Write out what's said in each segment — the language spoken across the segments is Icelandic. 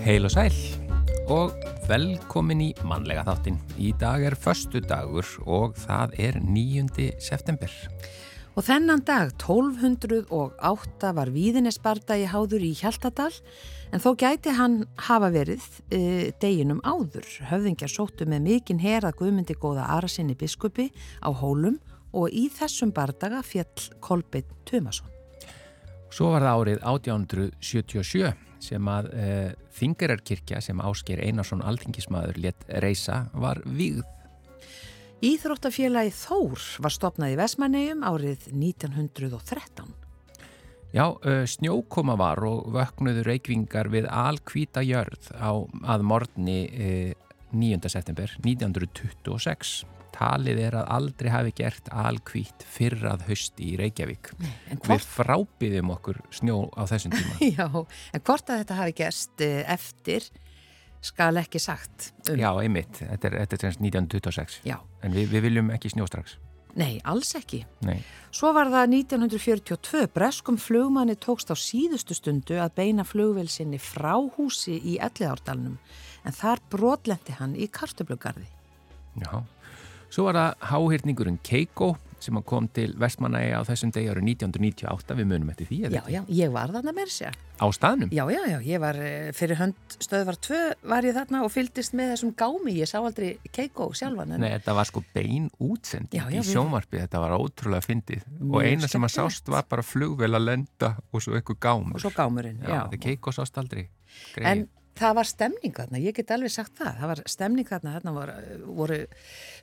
Heil og sæl og velkomin í mannlega þáttin. Í dag er förstu dagur og það er 9. september. Og þennan dag, 1208, var Víðinesbarda í háður í Hjaltadal en þó gæti hann hafa verið e, deginum áður. Höfðingjar sóttu með mikinn herað guðmyndi góða Arasinni biskupi á hólum og í þessum bardaga fjall Kolbeinn Tumason. Svo var það árið 1877 sem að e, Þingararkirkja sem Ásker Einarsson alþingismadur let reysa var vígð. Íþróttafélagi Þór var stopnað í Vesmanegjum árið 1913. Já, e, snjókoma var og vöknuðu reykvingar við alkvíta jörð á að morgni e, 9. september 1926 talið er að aldrei hafi gert alkvít fyrrað hösti í Reykjavík. Við frábiðum okkur snjó á þessum tíma. Já, en hvort að þetta hafi gerst eh, eftir skal ekki sagt. Um. Já, einmitt. Þetta er, þetta er 1926. Já. En við, við viljum ekki snjó strax. Nei, alls ekki. Nei. Svo var það 1942. Breskum flugmanni tókst á síðustu stundu að beina flugvelsinni frá húsi í Elliðárdalunum en þar brotlendi hann í kartöflugarði. Já. Svo var það háhyrningurinn Keiko sem kom til Vestmanægi á þessum degi árið 1998, við munum eftir því Já, já, ég var þarna með sér Á staðnum? Já, já, já, ég var fyrir hönd stöðvar 2 var ég þarna og fyldist með þessum gámi, ég sá aldrei Keiko sjálfan en... Nei, þetta var sko bein útsending í sjónvarpi, þetta var ótrúlega fyndið. Og eina sem að sást var bara flugvel að lenda og svo eitthvað gámur. Og svo gámurinn, já, já. Keiko sást aldrei. Greið. En það var stemning þarna, ég get alveg sagt það, það var stemning þarna, þarna voru, voru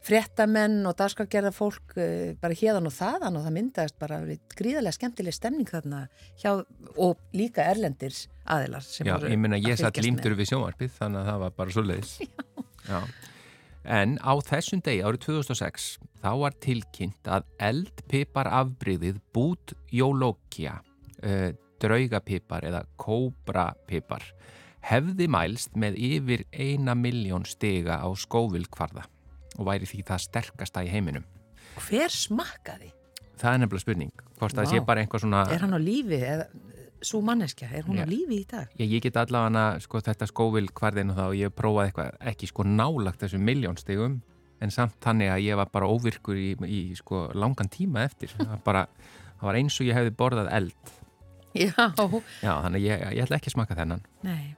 fréttamenn og dagskargerða fólk uh, bara hérðan og þaðan og það myndaðist bara gríðarlega skemmtileg stemning þarna hjá, og líka erlendir aðilar Já, ég minna ég satt límtur við sjónvarpið þannig að það var bara svo leiðis. Já. En á þessum degi árið 2006 þá var tilkynnt að eldpipar afbríðið bút jólókja, uh, draugapipar eða kóbrapipar hefði mælst með yfir eina miljón stiga á skóvilkvarða og væri því það sterkasta í heiminum. Hver smakkaði? Það er nefnilega spurning. Hvort það sé bara einhver svona... Er hann á lífi eða svo manneskja? Er hún Já. á lífi í dag? Já, ég get allavega sko, þetta skóvilkvarðin og og ég prófaði eitthvað ekki sko nálagt þessu miljón stigum en samt þannig að ég var bara óvirkur í, í sko langan tíma eftir. Það bara, það var eins og ég hefði borðað eld. Já. Já, þannig ég, ég ætla ekki að smaka þennan. Nei.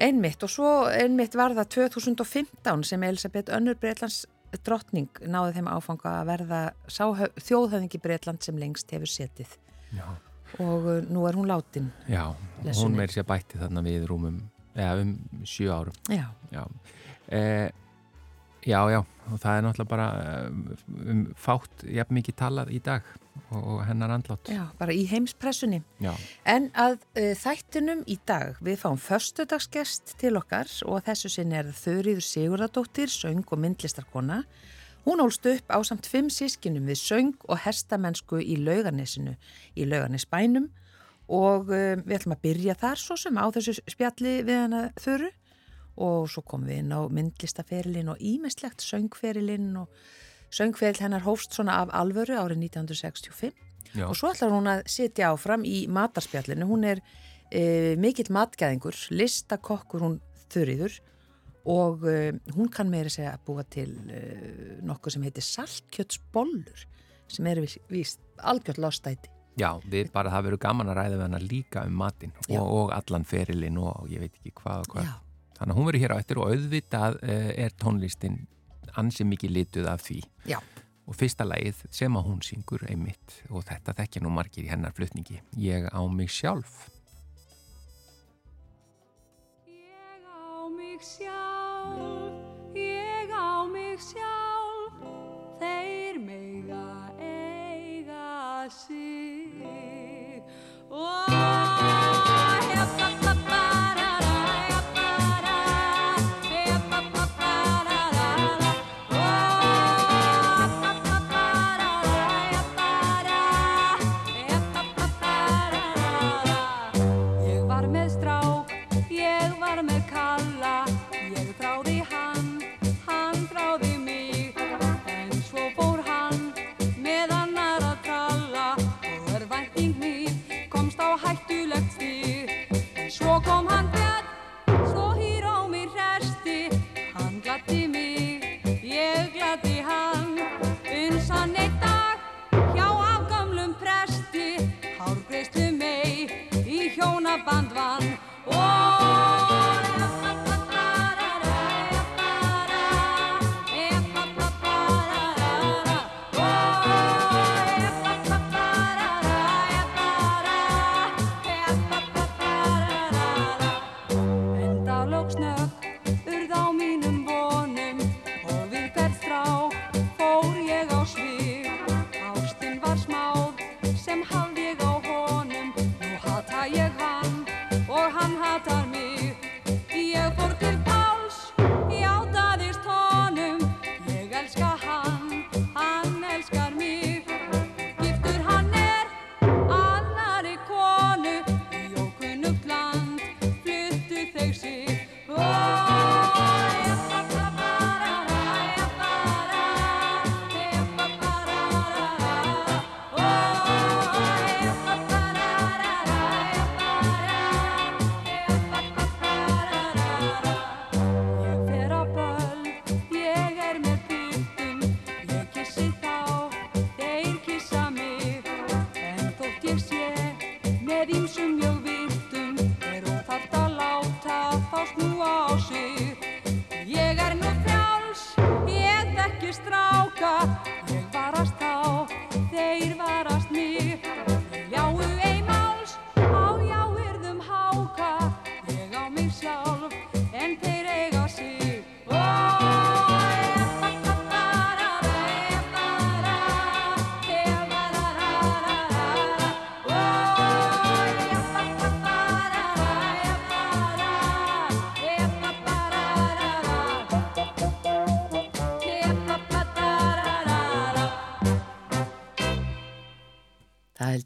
Einmitt og svo einmitt var það 2015 sem Elisabeth Önnur Breitlands drottning náði þeim áfanga að verða þjóðhöfðingi Breitland sem lengst hefur setið Já. og uh, nú er hún látin. Já, Lesunni. hún meir sér bætti þarna við rúmum, eða um sjö árum. Já. Já. Eh, já, já, og það er náttúrulega bara um fátt jafn mikið talað í dag og hennar andlátt. Já, bara í heimspressunni. Já. En að uh, þættinum í dag, við fáum förstudagsgest til okkar og þessu sinni er Þurriður Sigurðardóttir, söng og myndlistarkona. Hún ólst upp á samt fimm sískinum við söng og hestamennsku í laugarnesinu, í laugarnesbænum og uh, við ætlum að byrja þar svo sem á þessu spjalli við hana Þurru og svo komum við inn á myndlistaferilinn og ímestlegt söngferilinn og söngferill hennar hófst svona af alvöru árið 1965 Já. og svo ætlar hún að sitja áfram í matarspjallinu. Hún er e, mikill matgæðingur, listakokkur hún þurriður og e, hún kann meira segja að búa til e, nokkuð sem heitir saltkjötsbollur sem eru víst algjört lostæti. Já, við bara það verður gaman að ræða við hana líka um matinn og, og allan ferilinn og ég veit ekki hvað og hvað. Já. Þannig að hún verður hér á eftir og auðvitað uh, er tónlistin ansi mikið lituð af því. Já. Og fyrsta lagið sem að hún syngur einmitt og þetta þekkja nú margir í hennar flutningi. Ég á mig sjálf. Ég á mig sjálf, ég á mig sjálf, þeir mega eiga sig.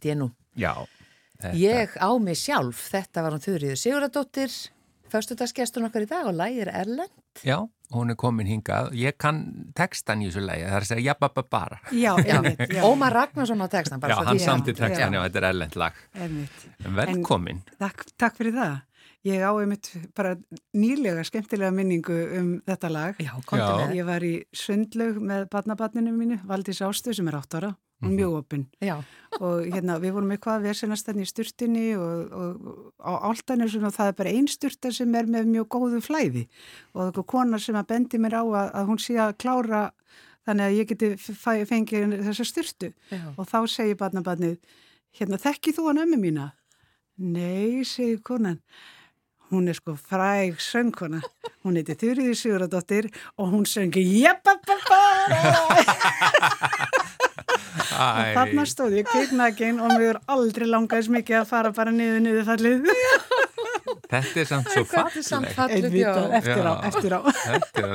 Held ég nú. Já. Þetta, Ég á mig sjálf, þetta var hún Þurriður Siguradóttir, föstudagsgestur okkar í dag og lægir Erlend. Já, hún er komin hingað. Ég kann textan í þessu lægi, það er að segja jabba bara. Já, Já, einmitt, já, Ómar Ragnarsson á textan. bara Já, hann samti textan, já, þetta er ellend lag. einmitt. Velkomin. Takk, takk fyrir það. Ég á einmitt bara nýlega skemmtilega minningu um þetta lag. Já, Já. með. Ég var í sundlaug með barnabarninu mínu, Valdís Ástu sem er 8 ára, mjög opinn. Og hérna, við vorum eitthvað að vesenast þenni í sturtinni og, og á áltanisum og það er bara ein sturta sem er með mjög góðu flæði. Og eitthvað konar sem að bendi mér á að, að hún sé að klára þannig að ég geti fengið þessa sturtu. já. Og þá segir barnabarnið, hérna, þekkið þú hann ömmu mína? Nei, segir konan. Hún er sko fræg söngkona. Hún heiti Þurriði Siguradóttir og hún söngi Jeppapapara. Æ, Þarna stóð ég kviknakinn og mér er aldrei langaðis mikið að fara bara niður niður fallið. þetta er samt svo já. eftir á, eftir á.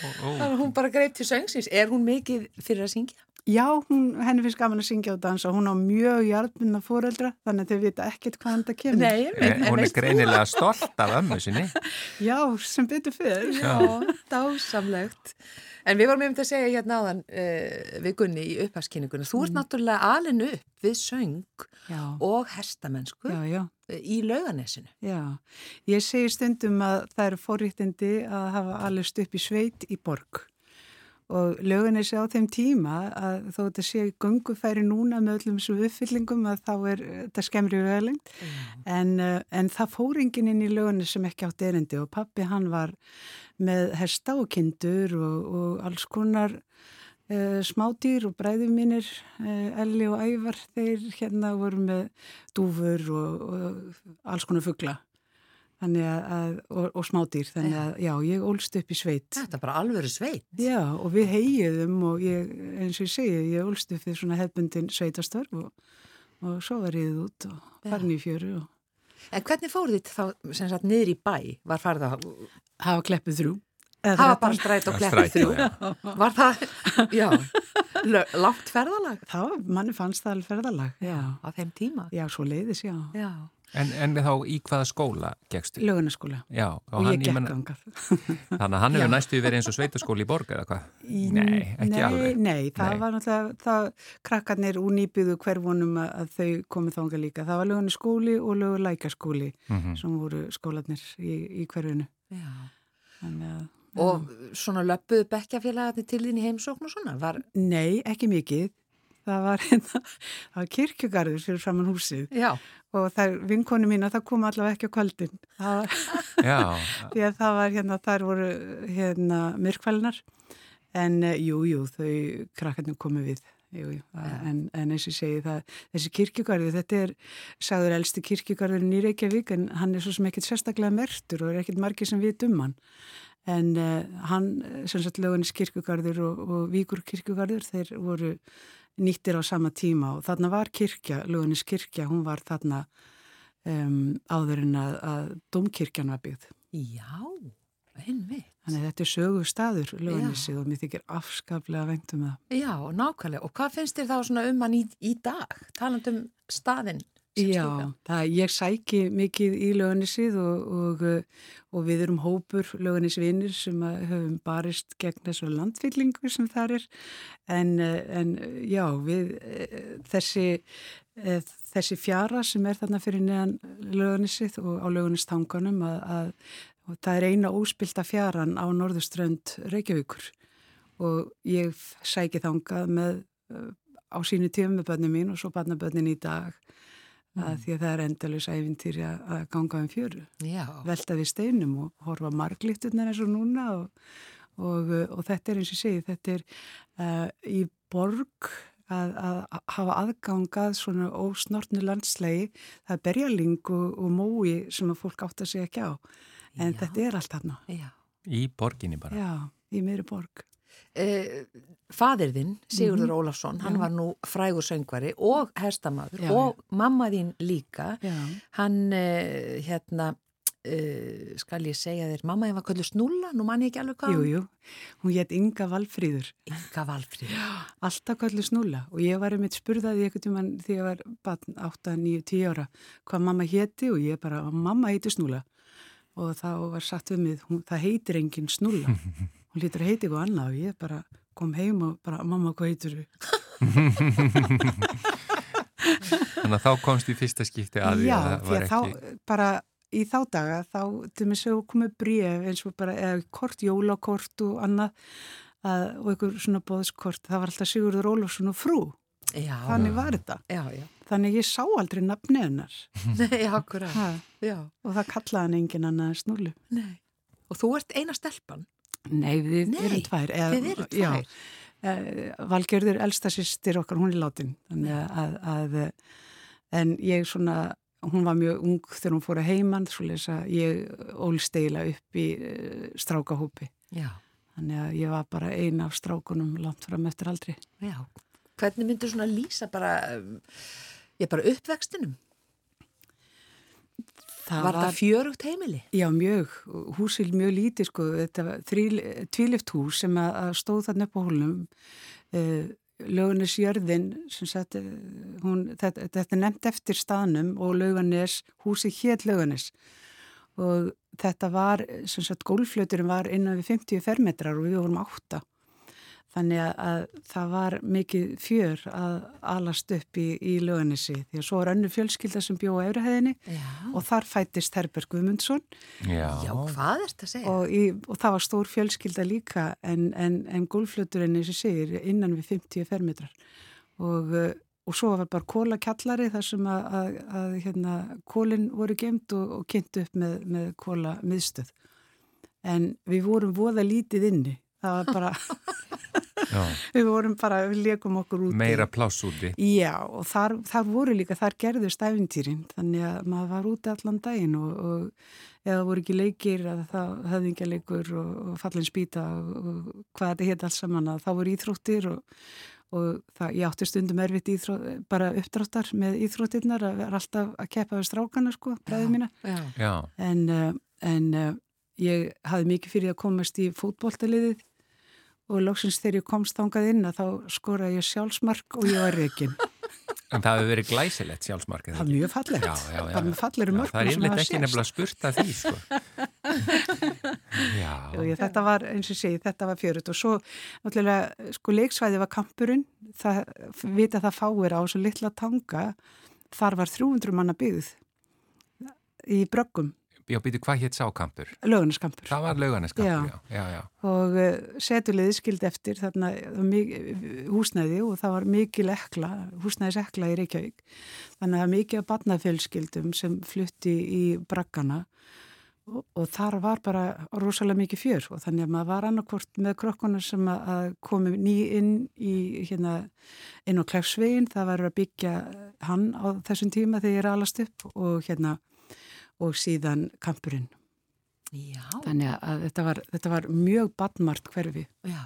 Þannig að hún bara greip til söngsins. Er hún mikið fyrir að syngja? Já, hún, henni finnst gaman að syngja og dansa. Hún á mjög hjartmunna fóreldra, þannig að þau vita ekkert hvaðan það kemur. Nei, Eh, en Hún er greinilega stolt af ömmu sinni. Já, sem betur fyrir. Já, dásamlegt. En við vorum um til að segja hérna áðan uh, við Gunni í upphagskynningunni. Þú ert náttúrulega alin upp við söng Já, og hestamennsku já, já. eh, í lauganesinu. Já, ég segi stundum að það eru forréttindi að hafa alveg upp í sveit í borg og lögunis á þeim tíma að þó þetta sé gungufæri núna með öllum þessum uppfyllingum að þá er þetta skemmri veðlengt en, uh, en það fór enginn inn í lögunis sem ekki átt erindi og pappi hann var með hesta og kindur og, og alls konar uh, smádýr og bræði mínir uh, Elli og Ævar þeir hérna voru með dúfur og, og alls konar að og, og smádýr þannig að já, ég ólst upp í sveit. Þetta er bara alvöru sveit. Já, og við heiðum og ég, eins og ég segi, ég ólst upp við svona hefbundin sveitastörf og, og svo var ég út og farin í fjöru og En hvernig fór þitt þá sem sagt niður í bæ? Var farið að hafa kleppið þrjú. Eða hafa bara stræt og strætó, þrjú? já. Var það, já, langt ferðalag Það, manni fannst það alveg ferðalag, já. á þeim tíma? Já, svo leiðis, já. Já. En, en þá í hvaða skóla gegstu? Lögunaskóla. Já, Og ég gekk meina- angað. Þannig að hann hefur næstu verið eins og sveitaskóli í borg eða hvað? Nei, ekki nei, alveg. Nei, það Nei. var náttúrulega, það, krakkarnir úr nýbyðu hverfunum að, að þau komið þánga líka. Það var lögunaskóli og lögulækaskóli Mhm. sem voru skólanir í, í hverfinu. já. Þannig að... Og svona löpuðu bekkjafélagarnir til þín í heimsókn og svona? Var, Nei, ekki mikið. Það var, hérna, var kirkjugarður fyrir framann húsið Já, og það er vinkonu mín að það kom allavega ekki á kvöldin. Það var, Já, því að það var hérna, þar voru hérna myrkvælinar en uh, jú, jú, þau krakkarnir komu við. Jú, jú, en, en eins og segi það, þessi kirkjugarður, þetta er, sagður elsti kirkjugarðurinn í Reykjavík en hann er svo sem ekkit sérstaklega mertur og er ekkit margir sem við um hann. En uh, hann, sem sagt, lögunis kirkjugarður og, og víkur kirkjugarður, þeir voru nýttir á sama tíma og þarna var kirkja, lögunis kirkja, hún var þarna um, áður en að, að domkirkjan var byggð. já, einmitt. Þannig að þetta er sögu staður lögunissi og mér þykir afskaplega vengt um það. Já, nákvæmlega. Og hvað finnst þér þá svona um hann í, í dag? Taland um staðinn Já, það, ég sæki mikið í lögunissið og, og, og við erum hópur lögunissvinir sem höfum barist gegn þessu landfyllingu sem þar er. En, en já, við þessi, þessi fjara sem er þarna fyrir neðan lögunissið og á lögunisstanganum að, að það er eina óspilta fjaran á norðuströnd Reykjavíkur. Og ég sæki þangað með á sínu tíum með börnum mín og svo barnabörnin í dag að því að það er endalus æfintýri að ganga um fjöru Já, velta við steinum og horfa marglíkturnar eins og núna og, og, og þetta er eins og segi, þetta er uh, í borg að, að hafa aðgangað svona ósnortnu landslegi, það er berjaling og, og mói sem að fólk átt að segja ekki á, en Já. þetta er allt þarna, já. í borginni bara. já, í meiri borg. Uh, fadir þinn, Sigurður Mhm. Ólafsson, hann Já. var nú frægur söngvari og hestamaður Já, og mamma þín líka. Já, Hann, uh, hérna, uh, skal ég segja þér, mamma þín var köllu Snúlla, nú man ég ekki alveg hvað. jú, jú, hún hétt Inga Valfríður. Inga Valfríð. alltaf kallið snúla og ég var einmitt spurðaði einhvern tímann þegar ég var barn 8, 9, 10 ára hvað mamma héti og ég bara, mamma heiti snúla og þá var sagt við mig, hún, það heitir engin snúla hún lítur að heiti eitthvað annað og ég bara kom heim og bara, mamma hvað heitir þú? Þannig að þá komst í fyrsta skipti að því Já, að það því að ekki... þá bara í þá daga, þá til mig svo komið bríf eins og bara, eða kort, jólakort og annað að, og einhver svona bóðskort, það var alltaf Sigurður Ólafsson og frú, Já, þannig var þetta já, já. þannig ég sá aldrei nafni hennar Nei, akkurat. Ha, Já, og það kallaði hann engin annað snúlu. nei. Og þú ert eina stelpan. Nei, við Nei, erum tvær. Eða, Þið eru Já, tvær. uh, Valgerður, elsta sýstir okkar, hún er látin. Að, að, en ég svona, hún var mjög ung þegar hún fór að heiman, svo lesa ég ólst eiginlega upp í uh, strákahópi. Já, Þannig að ég var bara eina af strákunum langt fram eftir aldrei. já. Hvernig myndur svona lýsa bara, um, ég bara uppvextinum? Það Var það fjörugt heimili? Já, mjög. Húsil mjög lítið, sko. Þetta var tvílift hús sem að, að stóð þarna upp á hólum. Uh, Lauganes jörðin, sem sagt, eh, hún, þetta, þetta er nefnt eftir staðnum og Lauganes, húsi hér Lauganes. Og þetta var, sem sagt, gólflöturinn var innan við 50 fermetrar og við vorum átta. Þannig að, að það var mikið fjör að alast upp í, í Lauganesi því að svo er önnu fjölskylda sem bjó á Eirahæðinni Já. og þar fættist Herberg Guðmundsson. Já, Já, hvað ert að segja? og, í, og það var stór fjölskylda líka en, en, en gólfluturinn eins og segir innan við 50 fermetrar. Og, uh, og svo var bara kólakjallari þar sem að, að, að hérna, kólinn voru gemt og, og kynnt upp með, með kóla miðstöð en við vorum voða lítið inni það var bara, við vorum bara, við leikum okkur úti. Meira pláss úti. Já, og þar, þar voru líka, þar gerðust æfintýrin, þannig að maður var úti allan daginn og, og eða voru ekki leikir, eða það höfðingjaleikur og, og fallin spýta og, og hvað þetta heit alls saman að það voru íþróttir og, og það, ég átti stundum erfitt íþró, bara uppdráttar með íþróttirnar að vera alltaf að keppa við strákana sko, bræðið mína, Já, Já, en, uh, en uh, ég hafði mikið fyrir að komast í fótboltaliðið og loksins þegar ég komst þangað inn að þá skoraði ég sjálfsmark og ég var reygin. en það hefur verið glæsilegt sjálfsmarkið. Það er mjög fallegt. Já, já, já. Það er mjög fallegri Já, mörgum Það er yfirleitt ekki nefnilega spurt að því, sko. Já, Jú, ég, þetta var, eins og segi, þetta var fjörut og svo, náttúrulega, sko, leiksvæði var kampurinn, það, vita það fáir á svo litla tanga, þar var 300 manna byggð í bröggum. Já, býtu, hvað hétt sákampur? lögunaskampur. Það var laugarneskampur, já. Já. já, já. og uh, setuliði skildi eftir þarna húsnæði og það var mikil ekla, húsnæðis ekla í Reykjavík. Þannig að það er mikið af barnafjölskyldum sem flutti í braggana og, og þar var bara rosalega mikið fjör og þannig að maður var annarkvort með krokkunar sem að- að komi ný inn í hérna inn á Klefsvegin, það var að byggja hann á þessum tíma þegar ég er alast upp og hérna og síðan kampurinn. Já, Þannig að þetta var, þetta var mjög badmart hverfi. já.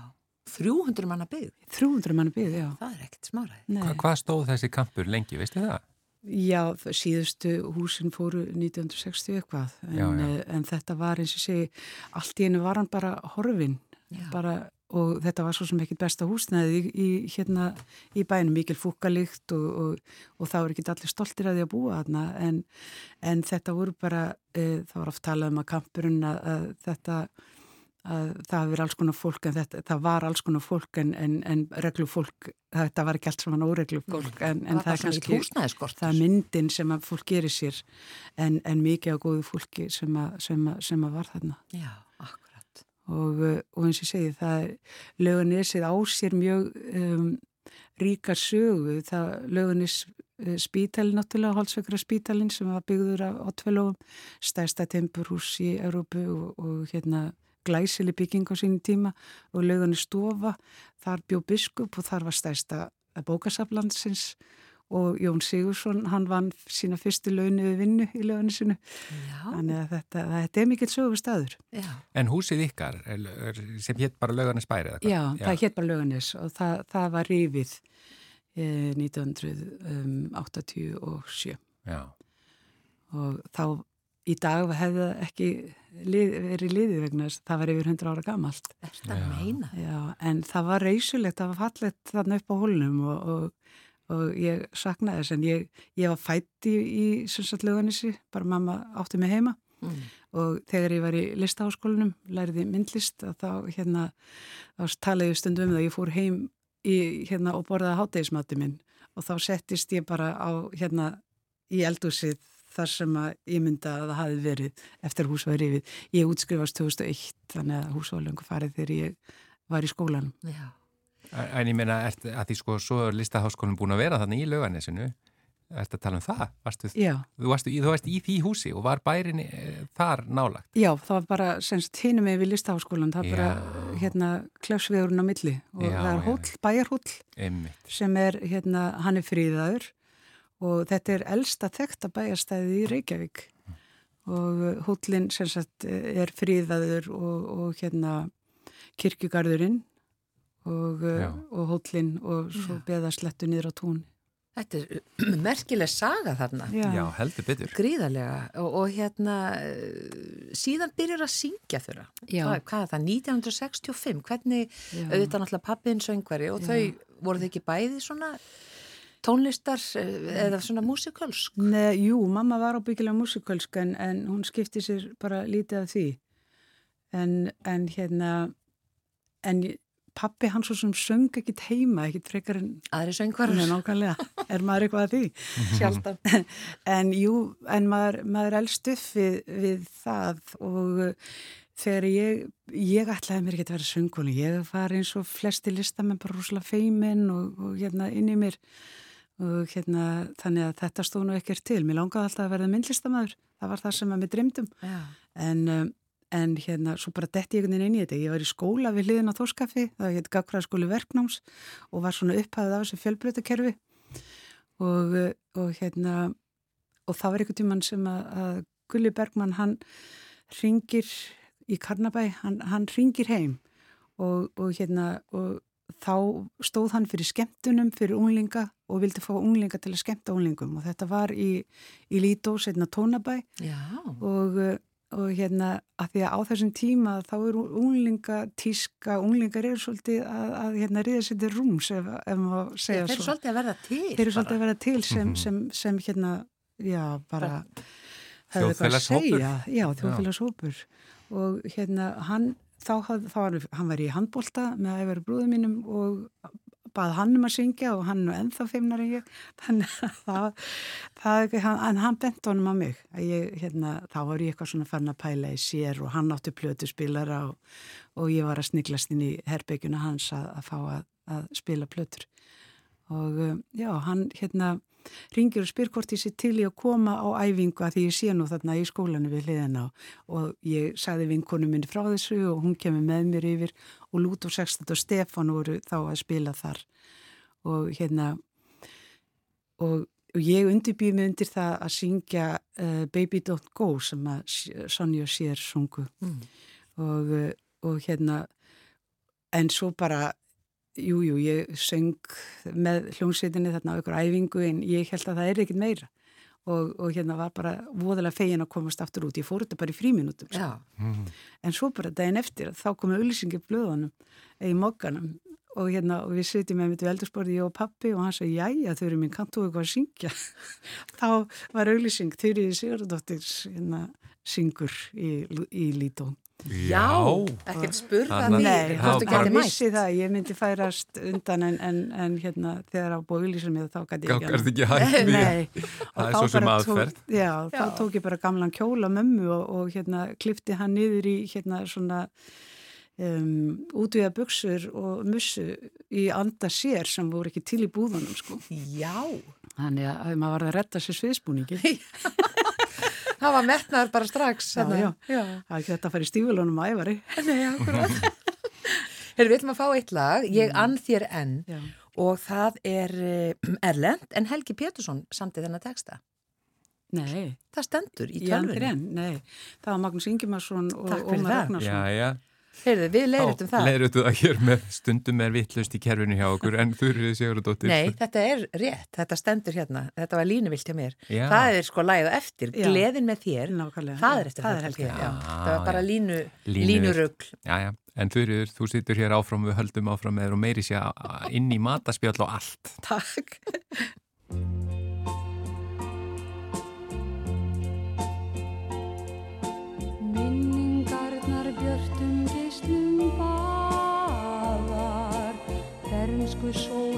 300 manna byggð, 300 mann byggði, já. það er ekkert smáraði. Hva, hvað stóð þessi kampur lengi, veistu það? Já, síðustu húsin fóru 1960 eitthvað, en, Já, já. eh, en þetta var eins og segi, allt í einu var hann bara horfin, Já. bara, og þetta var svo sem ekkit besta húsnæði í, í, hérna, í bænum, mikil fúkalikt og, og, og það voru ekki allir stoltir að því að búa þarna, en, en þetta voru bara, e, það var oft talað um að kampurinn að, að þetta, að það hafi verið alls konar fólk en þetta, það var alls konar fólk en, en, en reglufólk, þetta var ekki allt saman óreglufólk en, en það er kannski það er myndin sem að fólk gerir sér en, en mikið á góðu fólki sem að, sem að, sem að var þarna. Já. Og, uh, og eins og segi það lögunesið á sér mjög um, ríkar sögu. Það lögunes uh, spítali náttúrulega, Holsveikra spítalin sem var byggður á, tvölóum stærsta tempurhús í Európu og, og hérna glæsili bygging á sínum tíma. Og lögunes stofa þar bjó biskup og þar var stærsta bókasaflandsins og Jón Sigursson, hann vann sína fyrstu launu við vinnu í lögunesinu Já, Þannig að þetta, þetta er mikill sögur staður. já. En húsið ykkar, er, er, sem hétt bara laugarnesbæri eða hvað? Já, það hétt bara lögunis og það, það var rífið eh, 1987 Já, og þá í dag hefði það ekki lið, verið liðið vegna þess að það var yfir 100 ára gamalt. Er þetta að Já. meina? Já, en það var reysulegt, það var fallegt þarna upp á hólnum og, og, og ég saknaði þess en ég, ég var fætt í, lögunissi, bara mamma átti mig heima Mm. og þegar ég var í listaháskólanum læriði myndlist að þá hérna þá talaði ég stundum um það ég fór heim í, hérna, og borðaði hátegismati minn og þá settist ég bara á hérna í eldúsið þar sem að ég mynda að það hafi verið eftir að hús var rifið. Ég útskrifast 2001 þannig að hús var lengur farið þegar ég var í skólanum. Já. En- ég meina, ert, að því sko, svo er listaháskólinn búin að vera þannig í laugarnesinu, ert að tala um það? Varstu, Já, þú, varstu, í- þú varst í því húsi og var bærin e, þar nálagt? já það var bara semst hinum við listaháskólan, það var bara hérna klefsvegurinn á milli og Já, það er hóll, bæjarhóll sem er, hérna, hann er fríðaður og þetta er elsta þekta bæjarstæði í Reykjavík. Og uh, hóllin sem sagt er fríðaður og, og hérna kirkjugarðurinn og, Já. og hóllin og svo Já. beða slettu niður á tún. Þetta er merkileg saga þarna. Já, heldur betur. Gríðarlega og, og hérna eh, síðan byrjar að syngja þeirra. Já. Hvað, hvað er það? 1965? Hvernig, Já. auðvitað náttúrulega pappin söngvari og Já. þau voru þau ekki bæði svona tónlistar eh, eða svona músikalsk? Nei, jú, mamma var ábyggilega músikalsk en, en hún skipti sér bara lítið af því. En, en hérna, en pappi hann svo sem söng ekkit heima, ekkit frekar en, Aðri Nei, söngvarar? nákvæmlega, er maður eitthvað að því? Sjaldan. En jú, en maður, maður elst upp við, við það og uh, þegar ég, ég ætlaði mér ekki að vera söngkona, ég var eins og flesti listamenn bara rúslega feimin og, og hérna inn í mér og hérna þannig að þetta stóð nú ekkert til. Mér langaði alltaf að verða myndlistamæður, það var það sem að mér dreymdum Já. en, um, en hérna svo bara detti ég einhvern veginn inn í þetta. Ég var í skóla við hliðin á Þórskafi, það heit Gagfræðskóli verknáms og var svona upphæðið af þessu fjölbreytakerfi og, uh, og hérna og það var einhvern tíman sem að, að Gulli Bergmann hann ringir í Karnabæ, hann, hann ringir heim og, og hérna og þá stóð hann fyrir skemmtunum fyrir unglinga og vildi fá unglinga til að skemmta unglingum og þetta var í, í Lító, setna Tónabæ Já. og, uh, og hérna að því að á þessum tíma þá eru unglinga tíska, unglingar eru svolítið að, að hérna riða sér til rúms ef, ef maður Þeir segja eru svo. svolítið að verða til. Þeir eru svolítið að vera til sem, Mhm. sem, sem hérna, já, bara hefðu eitthvað að Þjóðfélagshópur. segja. Já, þjóðfélagshópur. Og hérna, hann, þá þá var, hann var í handbólta með æfari brúðum mínum og bað hann um að syngja og hann er ennþá feimnar en ég. Þannig að það, það en hann bent honum á mig ég, hérna, þá var ég eitthvað svona fann að pæla í sér og hann átti plötu spilara og, og ég var að sniglast inn í herbygjuna hans að, að fá að, að spila plötur. Og um, já, hann hérna ringir og spyr hvort ég sé til í að koma á æfingu að því ég sé nú þarna í skólanu við hliðina og ég sagði vinkonu minni frá þessu og hún kemur með mér yfir og Lútur Sextet og Stefan voru þá að spila þar. Og hérna og, og ég undirbýði mig undir það að syngja uh, Baby Don't Go sem að Sonja sér sungu. Mm. og, uh, og hérna en svo bara Jújú, jú, ég söng með hljómsveitinni þarna á ykkur æfingu en ég held að það er ekkit meira og, og hérna var bara voðalega fegin að komast aftur út. Ég fór þetta bara í fríminutum. Sko. Mm. En svo bara daginn eftir þá komið auðlýsingi blöðunum í mokkanum og hérna og við sitjum með mitt veldursporði ég og pappi og hann sagði jæja þau eru minn kantu eitthvað að syngja. þá var auðlýsing Þurriði Sigurdóttir hérna, syngur í, í Lítón. Já, ekkert spurða því. Nei, þá vissi það, ég myndi færast undan en, en, en hérna þegar á bóðlísum ég þá gæti ég ekki ekki hægt Nei, það er svo sem aðferð. tók, Já, já. þá tók ég bara gamlan kjóla mömmu og, og hérna klifti hann niður í hérna svona um, útvíða buksur og mussu í anda sér sem voru ekki til í búðunum sko. Já. Þannig að maður var að retta sér sviðsbúningi það var metnaður bara strax já, já. Já. það er ekki þetta að fara í stífulunum að æfari Nei, akkurat. Við ætlum að fá eitt lag, Ég mm. ann þér enn. Og það er eh, Erlend en Helgi Pétursson samt í þennan texta. Nei. Það stendur í tölvunni. Nei, það var Magnús Ingimarsson og Ómar Ragnarsson. Já, já Heyrðu, við leirutum það. Leirutum það hér með stundum er vittlust í kerfinu hjá okkur en þú eru sér og dóttir. Nei, þetta er rétt, þetta stendur hérna, þetta var línuvilt hjá mér. Já. Það er sko læða eftir, já. gleðin með þér, Nákvæmlega. það er eftir það helgi. Það var bara línu, línurugl. Já, já, en þú eru, þú situr hér áfram, við höldum áfram með þér og meiri sé inn í mataspjall og allt. Takk. Elsku sól er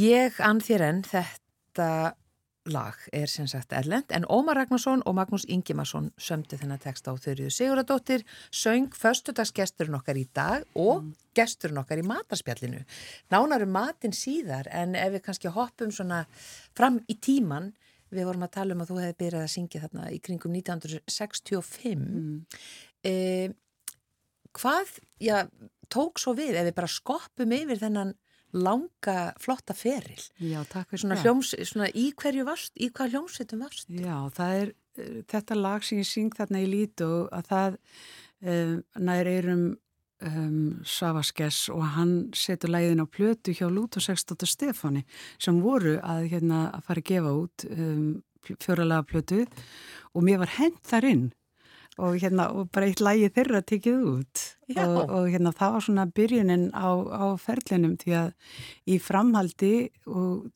Ég ann þér enn, þetta lag er sem sagt erlend en Ómar Ragnarsson og Magnús Ingimarsson sömdu þennan text á Þurriðu Siguradóttir söng föstudagsgesturinn okkar í dag og mm. gesturinn okkar í matarspjallinu. Nánarum matin síðar en ef við kannski hoppum svona fram í tíman við vorum að tala um að þú hefði byrjað að syngja þarna í kringum 1965 mm. eh, hvað, já, tók svo við ef við bara skoppum yfir þennan langa, flotta feril. Já, takk fyrir það. Hljóms, svona í hverju varst, í hvað hljómsveitum varst? Já, það er uh, þetta lag sem ég syng þarna í lítu að það um, nær eirum um, Savaskess og hann setur læðin á plötu hjá Lúto 16. Stefani sem voru að, hérna, að fara að gefa út um, fjóralega plötu og mér var hend þar inn og, hérna, og bara eitt lægi þeirra tekið út. Og, og hérna, það var svona byrjunin á, á ferlinum því að í framhaldi og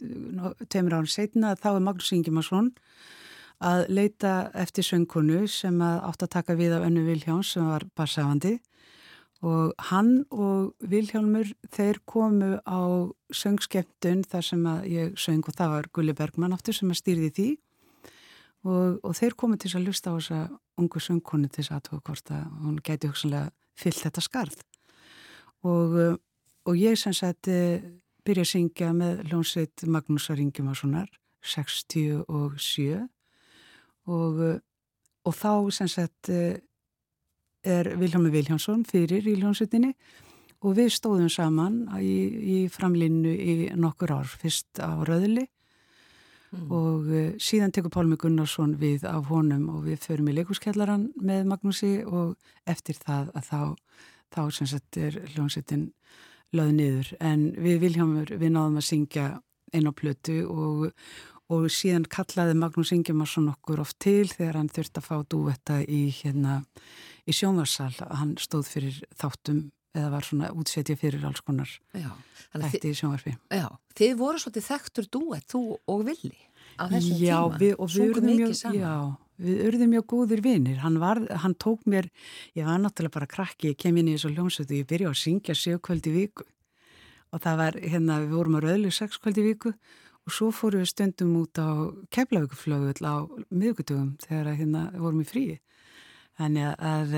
tveimur án setna þá er Magnús Ingimarsson að leita eftir söngkonu sem að átt að taka við af önnu Viljáns sem var barsafandi og hann og Vilhjálmur þeir komu á söngskeptun þar sem að ég söng og það var Gulli Bergman áttur sem að stýrði því. Og, og þeir komu til að lusta á þessa ungu söngkonu til þess aðtóka hvort að hún gæti hugsanlega fyllt þetta skarð. Og, uh, og ég sem sagt uh, byrja að syngja með hljónsveit Magnúsar Ingemarsonar 67 og, uh, og þá sem sagt er Viljámi Viljánsson fyrir í hljónsveitinni og við stóðum saman í, í framlinnu í nokkur ár, fyrst á Röðli mm. og uh, síðan tekur Pálmi Gunnarsson við af honum og við förum í leikurskellaran með Magnúsi og eftir það að þá, þá sem sagt er hljómsettin löð niður en við Viljámur við náðum að syngja einn á plötu og, og síðan kallaði Magnús Ingimarsson okkur oft til þegar hann þurfti að fá dúetta í hérna í sjónvarsal, hann stóð fyrir þáttum eða var svona útsetja fyrir alls konar þætti í sjónvarfi. Já, þið voru svolítið þekktur dúet, þú og Villi á þessum já, tíma. Við, og við urðum mjög, já, við urðum mjög góðir vinnir. Hann, hann tók mér, ég var náttúrulega bara krakki, ég kem inn í þessu hljómsötu, ég byrja að syngja sjökvöldi viku og það var, hérna, við vorum að röðlu sexkvöldi viku og svo fórum við stundum út á keflauguflögu á miðugutugum þegar hérna, vorum í fríi Þannig að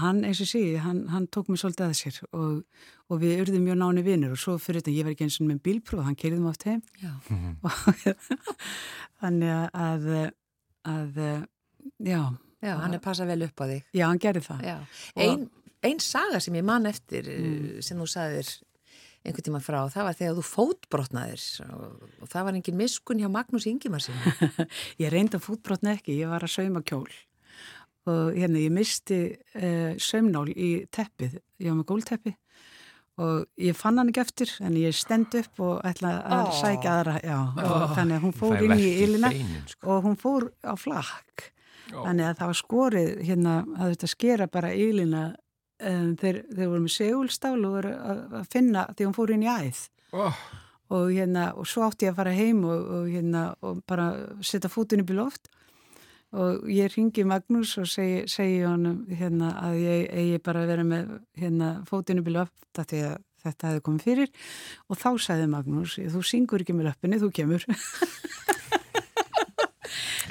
hann, eins og sé, hann, hann tók mér svolítið að sér og, og við urðum mjög náni vinnur og svo fyrir þetta, ég var ekki eins og með bílpróf, hann keiriði mig oft heim. Þannig að, að, já. Já, hann er passað vel upp á þig. Já, hann gerði það. Einn ein saga sem ég man eftir mm. sem þú sagðir einhvern tíma frá, það var þegar þú fótbrotnaðir og, og það var engin miskun hjá Magnús Ingimarsin. ég reyndi að fótbrotna ekki, ég var að sauma kjól og hérna ég misti uh, sömnál í teppið, ég var með gólteppi og ég fann hann ekki eftir en ég stend upp og ætla að oh. sækja aðra já, oh. þannig að hún fór inn í ylina sko. og hún fór á flakk oh. þannig að það var skorið hérna að þetta skera bara ylina um, þeir, þeir voru með segulstál og voru að, að finna því hún fór inn í æð og hérna og svo átti ég að fara heim og, og hérna og bara setja fótun upp í loft og ég ringi Magnús og segi, segi honum hérna, að ég eigi bara vera með hérna, fótinu byrju upp því að þetta hefði komið fyrir. Og þá sagði Magnús, þú syngur ekki með löppinni, þú kemur.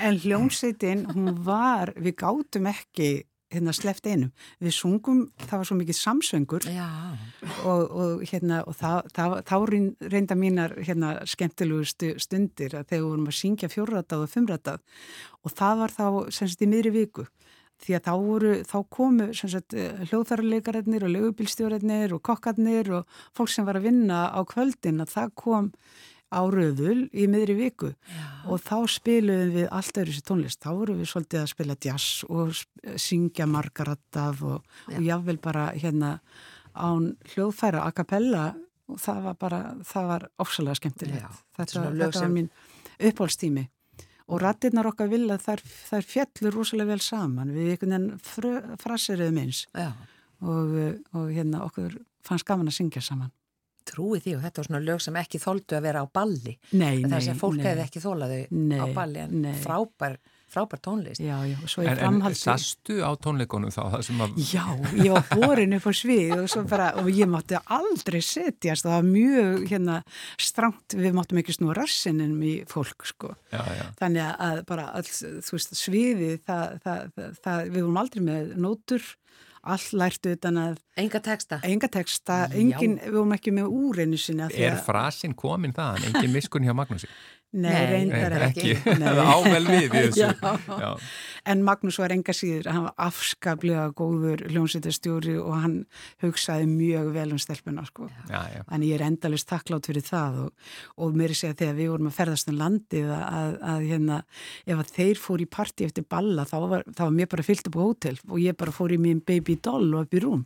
En hljómsveitin hún var, við gátum ekki hérna sleft einum. Við sungum, það var svo mikið samsöngur. Og, og hérna og það, það, þá reynda mínar hérna skemmtilegustu stundir að þegar við vorum að syngja fjórratað og fimmratað og það var þá sem sagt í miðri viku. Því að þá, voru, þá komu hljóðfærarleikararnir og lögubilstjórarnir og kokkarnir og fólk sem var að vinna á kvöldin að það kom áröðul í miðri viku. Já. og þá spiluðum við allt öðru sér tónlist, þá vorum við svolítið að spila jazz og syngja margarattaf og, og jáfnvel bara hérna án hljóðfæra a cappella. Og það var bara, það var ofsalega skemmtilegt. Þetta, þetta var mín uppáhaldstími. Og rattirnar okkar vilja þær, þær fjallur rosalega vel saman. Við einhvern veginn fraseriðum eins. Og, og hérna okkur fannst gaman að syngja saman trúi því og þetta var svona lög sem ekki þóldu að vera á balli nei, þess að fólk hefði ekki þólaðu á balli en nei. frábær frábær tónlist. Já, já, og svo í En, en framhaldi. sastu á tónleikonum þá að Já, ég var borin upp á svið og, svo bara, og ég mátti aldrei setjast, það var mjög hérna, strangt, við máttum ekki snúa rassinum í fólk sko. já, já. Þannig að bara alls, þú veist, sviði, það, það, það, það, við vorum aldrei með nótur, allt lærtu utan að Enga texta. enga texta, engin, við vorum ekki með úreinu sinni. af því Er frasinn komin þaðan, engin miskun hjá Magnúsi? Nei, reyndar ekki. Það ável við í þessu. Já. Já. En Magnús var enga síður, hann var afskaplega góður hljómsveitastjóri og hann hugsaði mjög vel um stelpuna sko. Já. Þannig ég er endalist takklátt fyrir það og, og mér er segja þegar við vorum að ferðast um landið að, að, að hérna, ef að þeir fór í parti eftir balla þá var, þá var mér bara fyllt upp á hótel og ég bara fór í mín baby doll og upp í rúm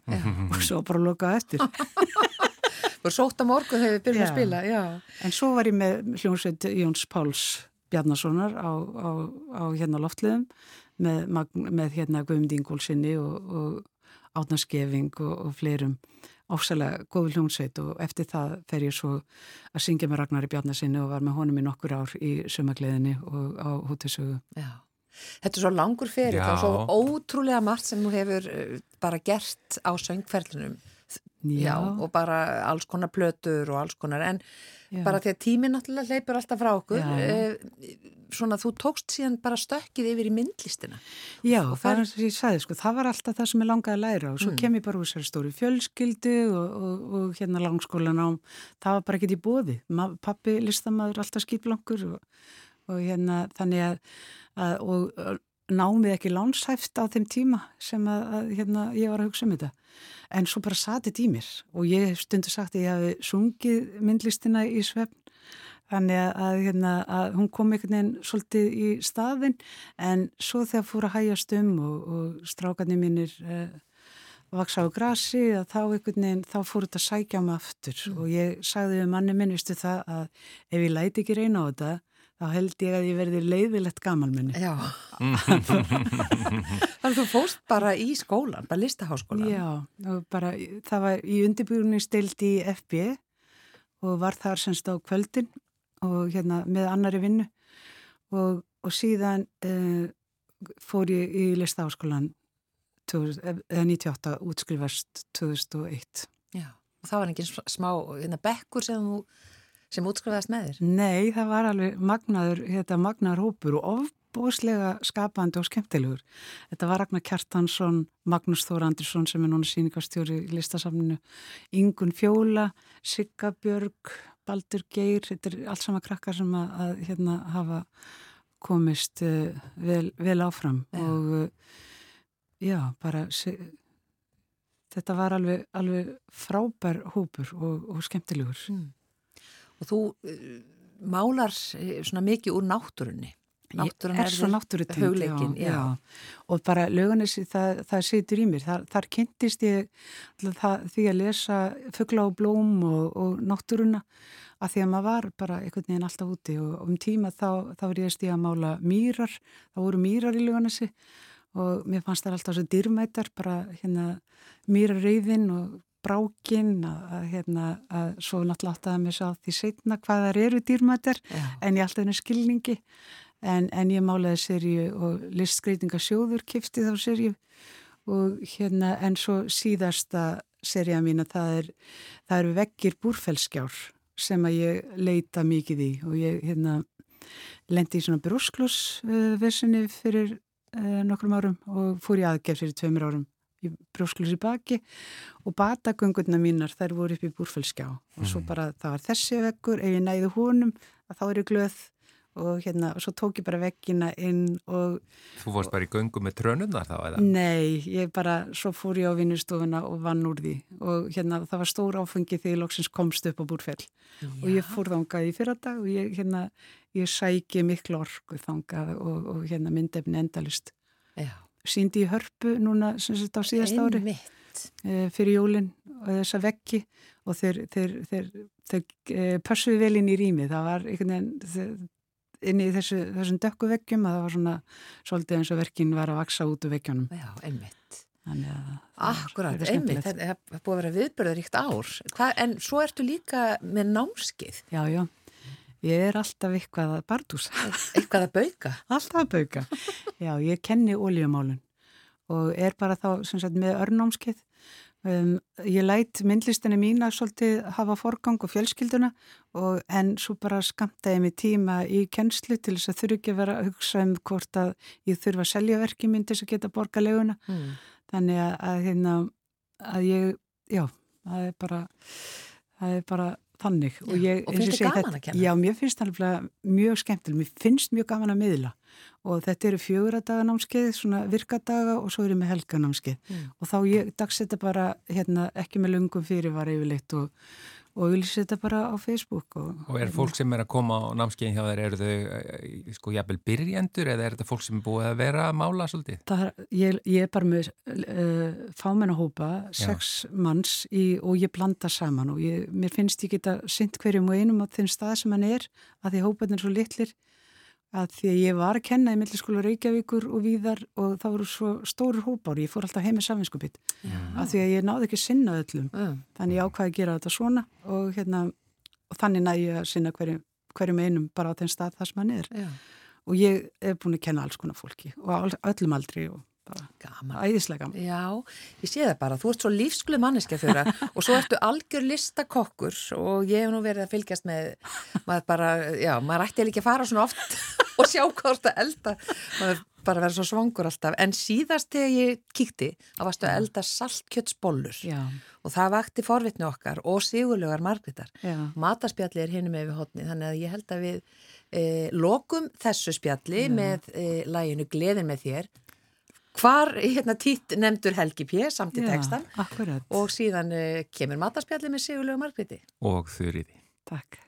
og svo bara lokaði eftir. Er sótt á morgun þegar við byrjum að Já. spila, já. En svo var ég með hljómsveit Jóns Páls Bjarnasonar á, á, á hérna loftliðum með, Magn- með hérna Guðmund Ingólfsinni og, og Átnarskefing og, og fleirum ásælega góð hljómsveit og eftir það fer ég svo að syngja með Ragnari Bjarnasinni og var með honum í nokkur ár í sömagleðinni og á hóttisögu. Já. Þetta er svo langur fyrir Já. og svo ótrúlega margt sem þú hefur eh, bara gert á söngferlinum. Já. og bara alls konar plötur og alls konar, en Já. bara því að tíminn náttúrulega hleypur alltaf frá okkur, eh, svona þú tókst síðan bara stökkið yfir í myndlistina. Já, Og það er eins og ég sagði, sko, það var alltaf það sem ég langaði að læra og svo Mm. kem ég bara úr sér stóri fjölskyldu og, og, og hérna langskólan á, það var bara ekkert í bóði. Pappi listamaður alltaf skýtblankur og, og hérna þannig að, að og námið ekki lánshæft á þeim tíma sem að, að hérna, ég var að hugsa um þetta. En svo bara sati þetta í mér og ég hef stundu sagt að ég hafi sungið myndlistina í svefn. Þannig að, að, hérna, að hún kom einhvern veginn svolítið í staðin en svo þegar fór að hægjast um og, og strákarnir mínir eh, vaksa á grasi þá veginn, þá fór þetta að sækja mig aftur. Og ég sagði við manni minn, vistu það að ef ég læti ekki reyna á þetta þá held ég að ég verði leiðilegt gamalmenni. Já. Þannig að þú fóst bara í skólan, bara listaháskólan. Já, bara það var í undirbúrunni stilt í FB og var þar semst á kvöldin og hérna með annari vinnu og, og síðan uh, fór ég í listaháskólan 2000 eða 98 útskrifast 2001. Já. Og það var engin sm- smá hérna, bekkur sem þú sem útskrifaðast með þér. Nei, það var alveg magnaður, þetta magnaður hópur og ofbóðslega skapandi og skemmtilegur. Þetta var Ragnar Kjartansson, Magnús Þór Andersson sem er núna síningastjóri í listasafninu, Ingun Fjóla, Sigga Björg, Baldur Geir, þetta er allt sama krakkar sem að, að hérna hafa komist uh, vel, vel áfram Já. og uh, já, bara þetta var alveg, alveg frábær hópur og, og skemmtilegur. Mm. Og þú uh, málar eh, svona mikið úr náttúrunni. Náttúran Ég er svo já. Og bara löganessi, það, það situr í mér. Þar, þar kynntist ég það, því að lesa fuggla og blóm og, og náttúruna að því að maður var bara einhvern veginn alltaf úti og um tíma þá, þá var ég að stíða að mála mýrar, þá voru mýrar í löganessi og mér fannst það alltaf svo dýrmætar, bara hérna mýrarauðin og brákin að, hérna, að svo náttúrulega áttaði mér sá því setna hvað þar eru dýrmætar Já. en ég alltaf henni skilningi en, en ég málaði serju og listskreitingasjóður kifti þá serju og hérna en svo síðasta serja mín að það er það eru vekkir búrfellskjár sem að ég leita mikið í og ég hérna lendi í svona brúsklúsvesinni fyrir uh, nokkrum árum og fór í aðgef fyrir tveimur árum í brúsklús í baki og batagöngurna mínar þær voru upp í búrfellskjá og svo bara það var þessi vekkur ef ég næði honum að þá er ég glöð og hérna og svo tók ég bara vekkina inn og Þú fórst bara í göngu með trönundar þá eða? Nei, ég bara, svo fór ég á vinnustofuna og vann úr því og hérna það var stór áfengi þegar ég loksins komst upp á búrfell og ég fór þangað í fyrradag og ég hérna, ég sæki miklu orku þangað og, og hérna myndefni endalist. Já. Síndi í hörpu núna sem sagt á síðast ári e, fyrir jólinn og þessa vekki og þeir, þeir, þeir, þeir e, pössuði vel inn í rými, það var einhvern veginn inn í þessu, þessum dökku vekkjum að það var svona svolítið eins og verkin var að vaksa út úr vekkjónum. Já, einmitt. Það verið einmitt, það er búið að vera viðbörðaríkt ár. Hva, en svo ertu líka með námskið. Já, já. Ég er alltaf eitthvað að bardúsa. Eitthvað að bauka? alltaf að bauka. Já, ég kenni oljumálun og er bara þá sagt, með örnámskeið. Um, ég læt myndlistinni mína svolítið hafa forgang og fjölskylduna og en svo bara skamta ég mig tíma í kennslu til þess að þurfi ekki að vera að hugsa um hvort að ég þurfa að selja verki minn til þess að geta borga leguna. Mm. Þannig að, að, hérna, að ég, já, það er bara, það er bara þannig. Já, og, ég, og finnst þið gaman að kenna? Já, mér finnst það mjög skemmtileg, mér finnst mjög gaman að miðla og þetta eru fjöguradaga svona virkadaga og svo er ég með helganámskeið mm. og þá ég dagsetta bara hérna, ekki með lungum fyrir var yfirleitt og, og vil setja bara á Facebook Og, og er fólk sem er að koma á námskeiðin hjá þær, eru þau eh, sko jafnvel byrjendur eða er þetta fólk sem er búið að vera að mála svolítið? Er, ég, ég er bara með uh, fámennahópa, sex manns í, og ég blanda saman og ég, mér finnst ég geta synd hverjum og einum á þeim stað sem hann er að því hópaðin er svo litlir að því að ég var að kenna í milliskóla Reykjavíkur og víðar og það voru svo stórir hópar ég fór alltaf heim með safinskupitt að því að ég náði ekki sinna öllum mm. þannig ég ákvaði að gera þetta svona og, hérna, og þannig næði ég að sinna hverjum, hverjum einum bara á þenn stað þar sem hann er Já. og ég er búin að kenna alls konar fólki og öllum aldri og Gaman. Æðislega gaman. Já, ég sé það bara, þú ert svo lífskuleg manneskja þjóra og svo ertu algjör listakokkur og ég hef nú verið að fylgjast með, maður bara, já, maður ætti ekki að fara svona oft og sjá hvað þetta elda, maður bara verið svo svangur alltaf, en síðast þegar ég kíkti, það varstu að elda saltkjötsbollur já. og það vakti forvitni okkar og sigurlegar margritar. Mataspjalli er hinn með við hodni, þannig að ég held að við eh, lokum þessu spjalli já. með eh, læginu Gleðin með þér hvar hérna týtt nefndur Helgi P. samt í textan og síðan uh, kemur matarspjalli með Sigurlegu Margréti. Og Þurriði Takk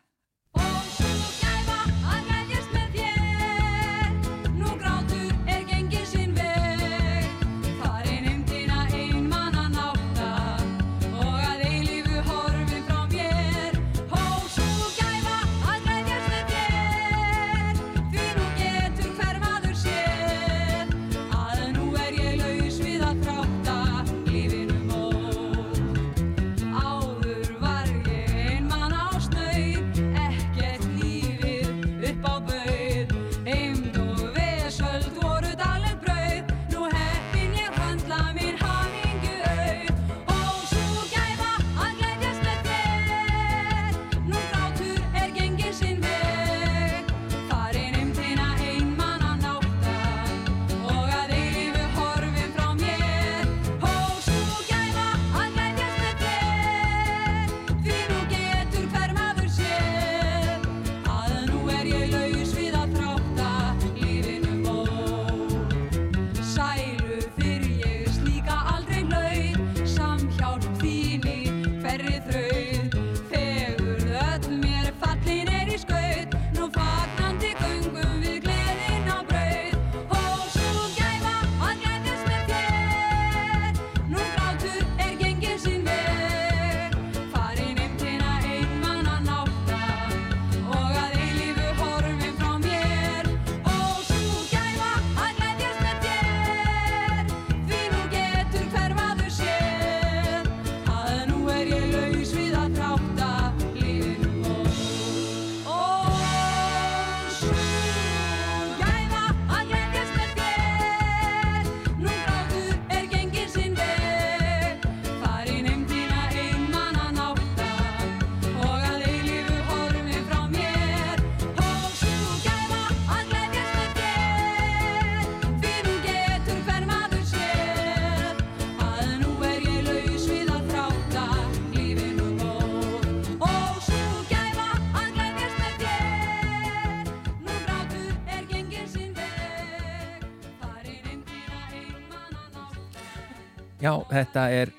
Já, þetta er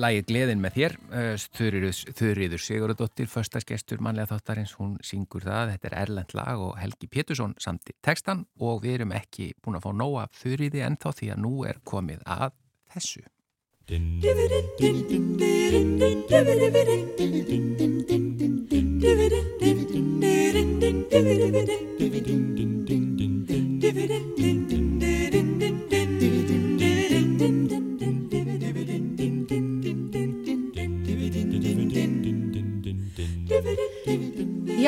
lægi Gleðin með þér, Þurriður Sigurðardóttir, förstaskestur mannlega þáttarins, hún syngur það, þetta er Erlend lag og Helgi Pétursson samt í textan og við erum ekki búin að fá nóga Þurriði ennþá því að nú er komið að þessu.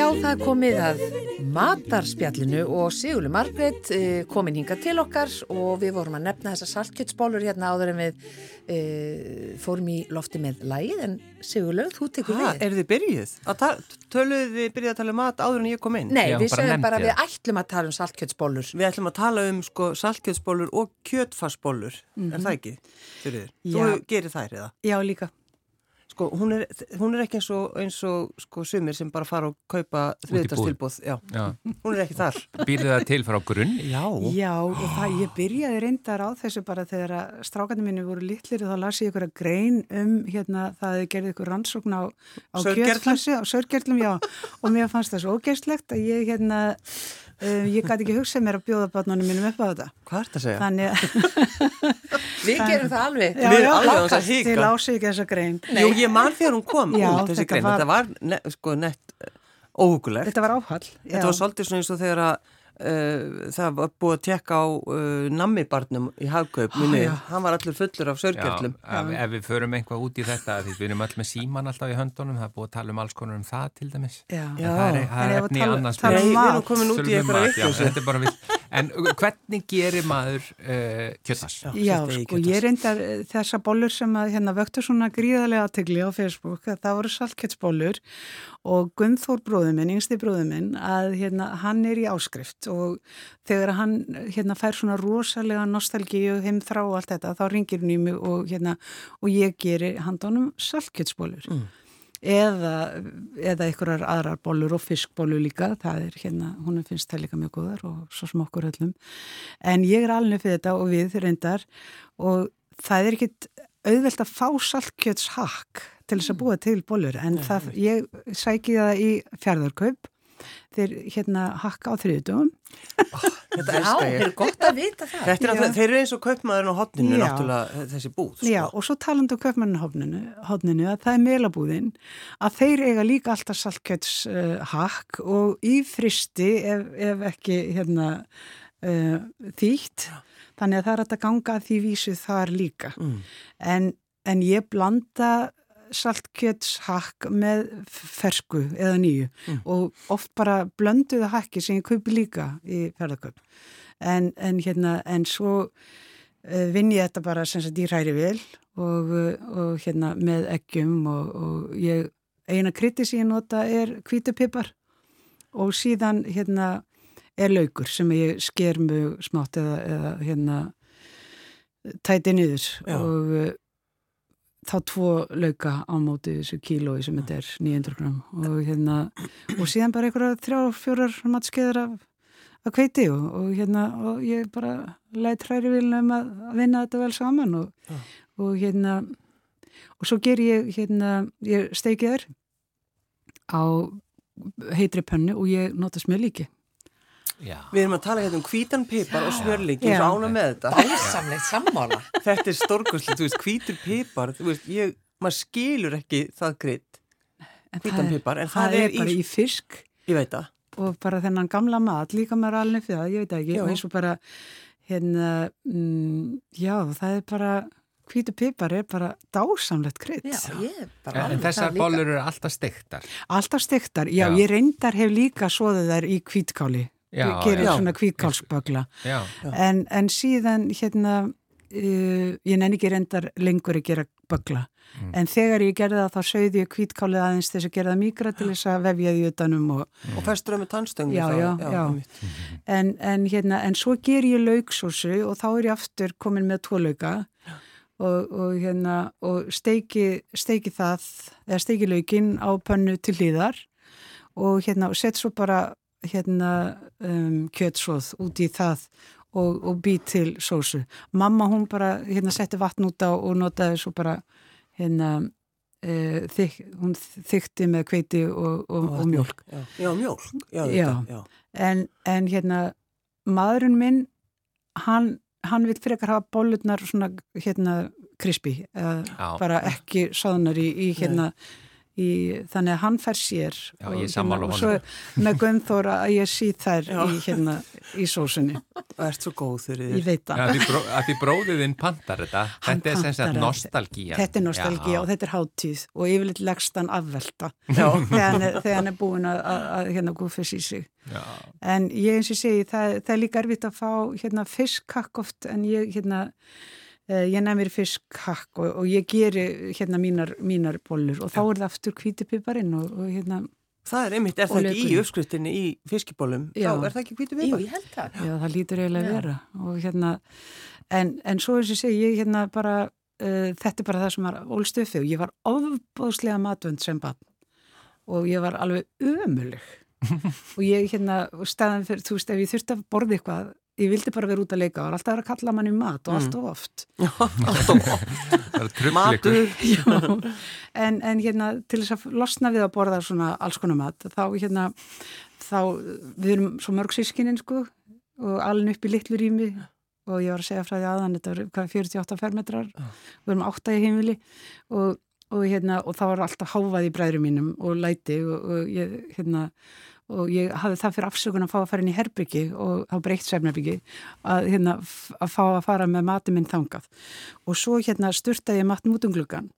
Já, það komið að matarspjallinu og Sigurlu Margreit eh, komin hinga til okkar og við vorum að nefna þessar saltkjötsbólur hérna áður en við e, fórum í lofti með lægið en Sigurlu, þú tekur Ha, við. er þið byrjuð? Töluðu þið byrjuð að tala um mat áður en ég kom inn? Nei, Já, við bara segjum bara að við ætlum að tala um saltkjötsbólur. Við ætlum að tala um sko saltkjötsbólur og kjötfarsbólur, er það ekki? Þú gerir þær eða? Já, líka. Sko, hún er, hún er ekki eins og, eins og sko, sumir sem bara fara og kaupa þriðdagstilbúð. Já, Já. hún er ekki þar. Býrðu það til frá grunn? Já. Já, og það, ég byrjaði reyndar á þessu bara þegar að strákarnir minni voru litlir og þá las ég ykkur að grein um hérna það þið gerði ykkur rannsókn á, á kjötflassi, á sörgerlum, já, og mér fannst það svo ógeðslegt að ég hérna, um, ég gæti ekki hugsað mér að bjóða barnunum mínum upp á þetta. Hvað er þetta að segja? Þannig að, Við gerum það alveg. já, Við já, alveg að ég lási ekki þessa grein. Jú, ég man þegar hún kom Já, út þessi grein. var- Þetta var ne, sko nett óhugulegt. Þetta var áhall. Þetta var svolítið svona eins og þegar að það var búið að tekka á uh, nammibarnum í hagkaup, minni, já. hann var allur fullur af Já, sörgjörlum. ef, ef við förum einhvað út í þetta því við erum öll með síman alltaf í höndunum það er búið að tala um alls konar um það til dæmis. Já. En það er, það er efni í tala- annars tala um við erum komin út í um eitthvað þetta er bara vill En uh, hvernig gerir maður uh, kjöttas? Já, er sko, kjötfars. ég reyndar eh, þessa bollur sem að hérna vöktu svona gríðarlega aðtegli á Facebook, að það voru saltkjötsbollur og Gunnþór bróðuminn, yngsti bróðuminn, að hérna hann er í áskrift og þegar hann hérna fær svona rosalega nostalgíu, heimþrá og allt þetta, þá ringir hann í mig og hérna, og ég geri handónum saltkjötsbollur. Mm. Eða, eða einhverjar aðrar bollur og fiskbollur líka, það er hérna, hún finnst það líka mjög góðar og svo sem okkur öllum. En ég er alveg fyrir þetta og við reyndar. Og það er ekkit auðvelt að fá saltkjötshakk til þess að búa til bollur. En það, ég sæki það í fjárðarkaup þeir hérna hakka á þriðdugum Þetta það ég. er gott að vita það. Þetta er alltaf, þeir eru eins og kaupmaðurinn á hotninu Já. náttúrulega þessi búð. Sko. Já, og svo talandi um köpmannhófninu hófninu, að það er melabúðin að þeir eiga líka alltaf saltkjötshakk uh, og í fristi ef, ef ekki hérna uh, þýtt þannig að það er að ganga að því vísu þar líka Mm. en, en ég blanda saltkjötshakk með fersku eða nýju Mm. og oft bara blönduða hakki sem ég kaupi líka í ferðarkaup en, en hérna en svo uh, vinn ég þetta bara sem sagt í hræri vel og, uh, og hérna með eggjum og, og ég eina krytti sem ég nota er hvítupipar og síðan hérna er laukur sem ég sker mjög smátt eða, eða hérna tæti niður og uh, þá tvo lauka á móti þessu kílói sem þetta er 900 gram og hérna og síðan bara einhverja þrjá, fjórar matskeiðar af, af kveiti og, og hérna og ég bara læt hræri vilnum að að vinna þetta vel saman og, Já. og hérna og svo ger ég hérna ég steiki þær á heitri pönnu og ég nota smjölíki Já. Við erum að tala hérna um hvítan pipar og smjörlingi Já. og ána með þetta. Dásamlegt sammála. Þetta er stórkoslega, þú veist, hvítur pipar, þú veist, ég, maður skilur ekki það gritt, En hvítan er- pipar, en það, það, er, bara í fisk ég veit það. og bara þennan gamla mat, líka maður alveg fyrir það, ég veit ekki, Já. og eins og bara hérna, mm, já, það er bara hvítu pipar er bara dásamlegt krydd. Já, ég er bara En, þessar það líka. bollur eru alltaf stektar Alltaf stektar, já, Já. ég reyndar hef líka svoðið þær í hvítkáli, ég gerir já. svona hvítkálsbögla, Já, en, en síðan hérna, uh, ég nenni ekki reyndar lengur að gera bögla, Mm. en þegar ég gerði það þá sögði ég hvítkálið aðeins þess að gera það mýgra til þess að vefja því utanum og Og festur það með tannstöngli Já, þá. já, já. einmitt. En, en, hérna, en svo ger ég lauksósu og þá er ég aftur komin með tvo lauka og, og, hérna, og steiki, steiki það, eða steiki laukin á pönnu til hlýðar og, hérna, og sett svo bara hérna, um, kjötsóð út í það og, og bý til sósu. Mamma hún bara hérna, setti vatn út á og notaði svo bara hérna, uh, þyk, hún þykti með kveiti og, og, og mjólk. Já, já mjólk. Já, Já. já. já. En, en hérna, maðurinn minn, hann, hann vil frekar hafa bollurnar svona, hérna, krispi, bara ekki sáðnar í, í hérna, í, þannig að hann fær sér Já, er sammála og svo með Gunnþóra að ég sí þær í, hérna, í sósunni Það ert svo góð fyrir ég veit Já, það að því, bróðiðinn pantar þetta, Hann þetta er sem sagt nostalgía. Þetta er nostalgía Já. og þetta er hátíð og yfirleitt leggst hann afvelta þegar hann er, þegar hann er búin að, að, að hérna gúfis í sig. Já. En ég eins og ég segi, það, það er líka erfitt að fá hérna fiskkakk oft en ég hérna, ég nefnir fiskkakk og, og ég geri hérna mínar, mínar bollur og þá er það aftur hvítipiparinn og, og hérna, Það er einmitt, er það ekki í uppskriftinni í fiskibólum? Þá er það ekki hvítu Jú, viðbar? ég held það. já það lítur eiginlega að vera. Og hérna, en, en svo eins og ég segi, ég hérna bara, uh, þetta er bara það sem var ólstöfi og ég var ofbóðslega matvönd sem bann og ég var alveg ömuleg og ég hérna, og staðan fyrir, þú veist, ef ég þurfti að borða eitthvað, ég vildi bara vera út að leika og var alltaf að vera að kalla manni mat og allt of oft. Matur. En, en hérna, til þess að losna við að borða svona alls konar mat, þá hérna, þá, við erum svo mörg sískinin, sko, og alveg upp í litlu rými. Og ég var að segja frá því aðan, þetta var hvað, 48 fermetrar, við erum átta í heimili og, og hérna, og það var alltaf háfað í bræðrum mínum og læti og, og ég, hérna, og ég hafði það fyrir afsökun að fá að fara inn í herbyggi og á breytt svefnherbyggi að, hérna, að fá að fara með mati minn þangað. Og svo hérna styrtaði ég matn út um gluggan